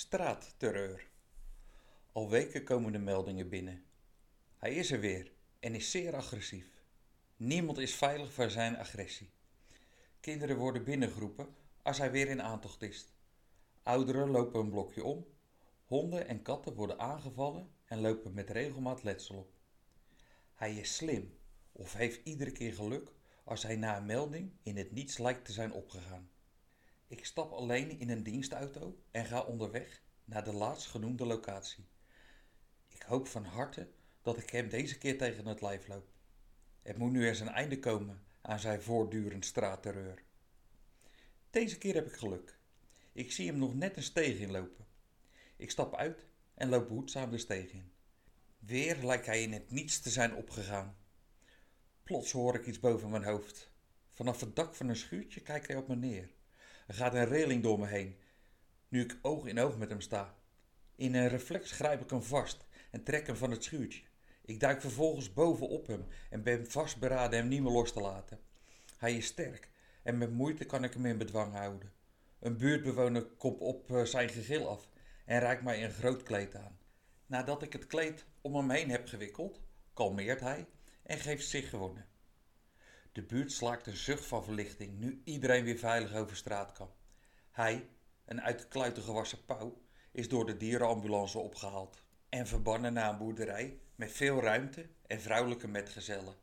Straatterreur. Al weken komen de meldingen binnen. Hij is er weer en is zeer agressief. Niemand is veilig voor zijn agressie. Kinderen worden binnengeroepen als hij weer in aantocht is. Ouderen lopen een blokje om. Honden en katten worden aangevallen en lopen met regelmaat letsel op. Hij is slim of heeft iedere keer geluk als hij na een melding in het niets lijkt te zijn opgegaan. Ik stap alleen in een dienstauto en ga onderweg naar de laatstgenoemde locatie. Ik hoop van harte dat ik hem deze keer tegen het lijf loop. Het moet nu eens een einde komen aan zijn voortdurend straatterreur. Deze keer heb ik geluk. Ik zie hem nog net een steeg inlopen. Ik stap uit en loop behoedzaam de steeg in. Weer lijkt hij in het niets te zijn opgegaan. Plots hoor ik iets boven mijn hoofd. Vanaf het dak van een schuurtje kijkt hij op me neer. Er gaat een reling door me heen, nu ik oog in oog met hem sta. In een reflex grijp ik hem vast en trek hem van het schuurtje. Ik duik vervolgens bovenop hem en ben vastberaden hem niet meer los te laten. Hij is sterk en met moeite kan ik hem in bedwang houden. Een buurtbewoner komt op eh, zijn gegil af en reikt mij een groot kleed aan. Nadat ik het kleed om hem heen heb gewikkeld, kalmeert hij en geeft zich gewonnen. De buurt slaakt een zucht van verlichting nu iedereen weer veilig over straat kan. Hij, een uit de kluiten gewassen pauw, is door de dierenambulance opgehaald en verbannen naar een boerderij met veel ruimte en vrouwelijke metgezellen.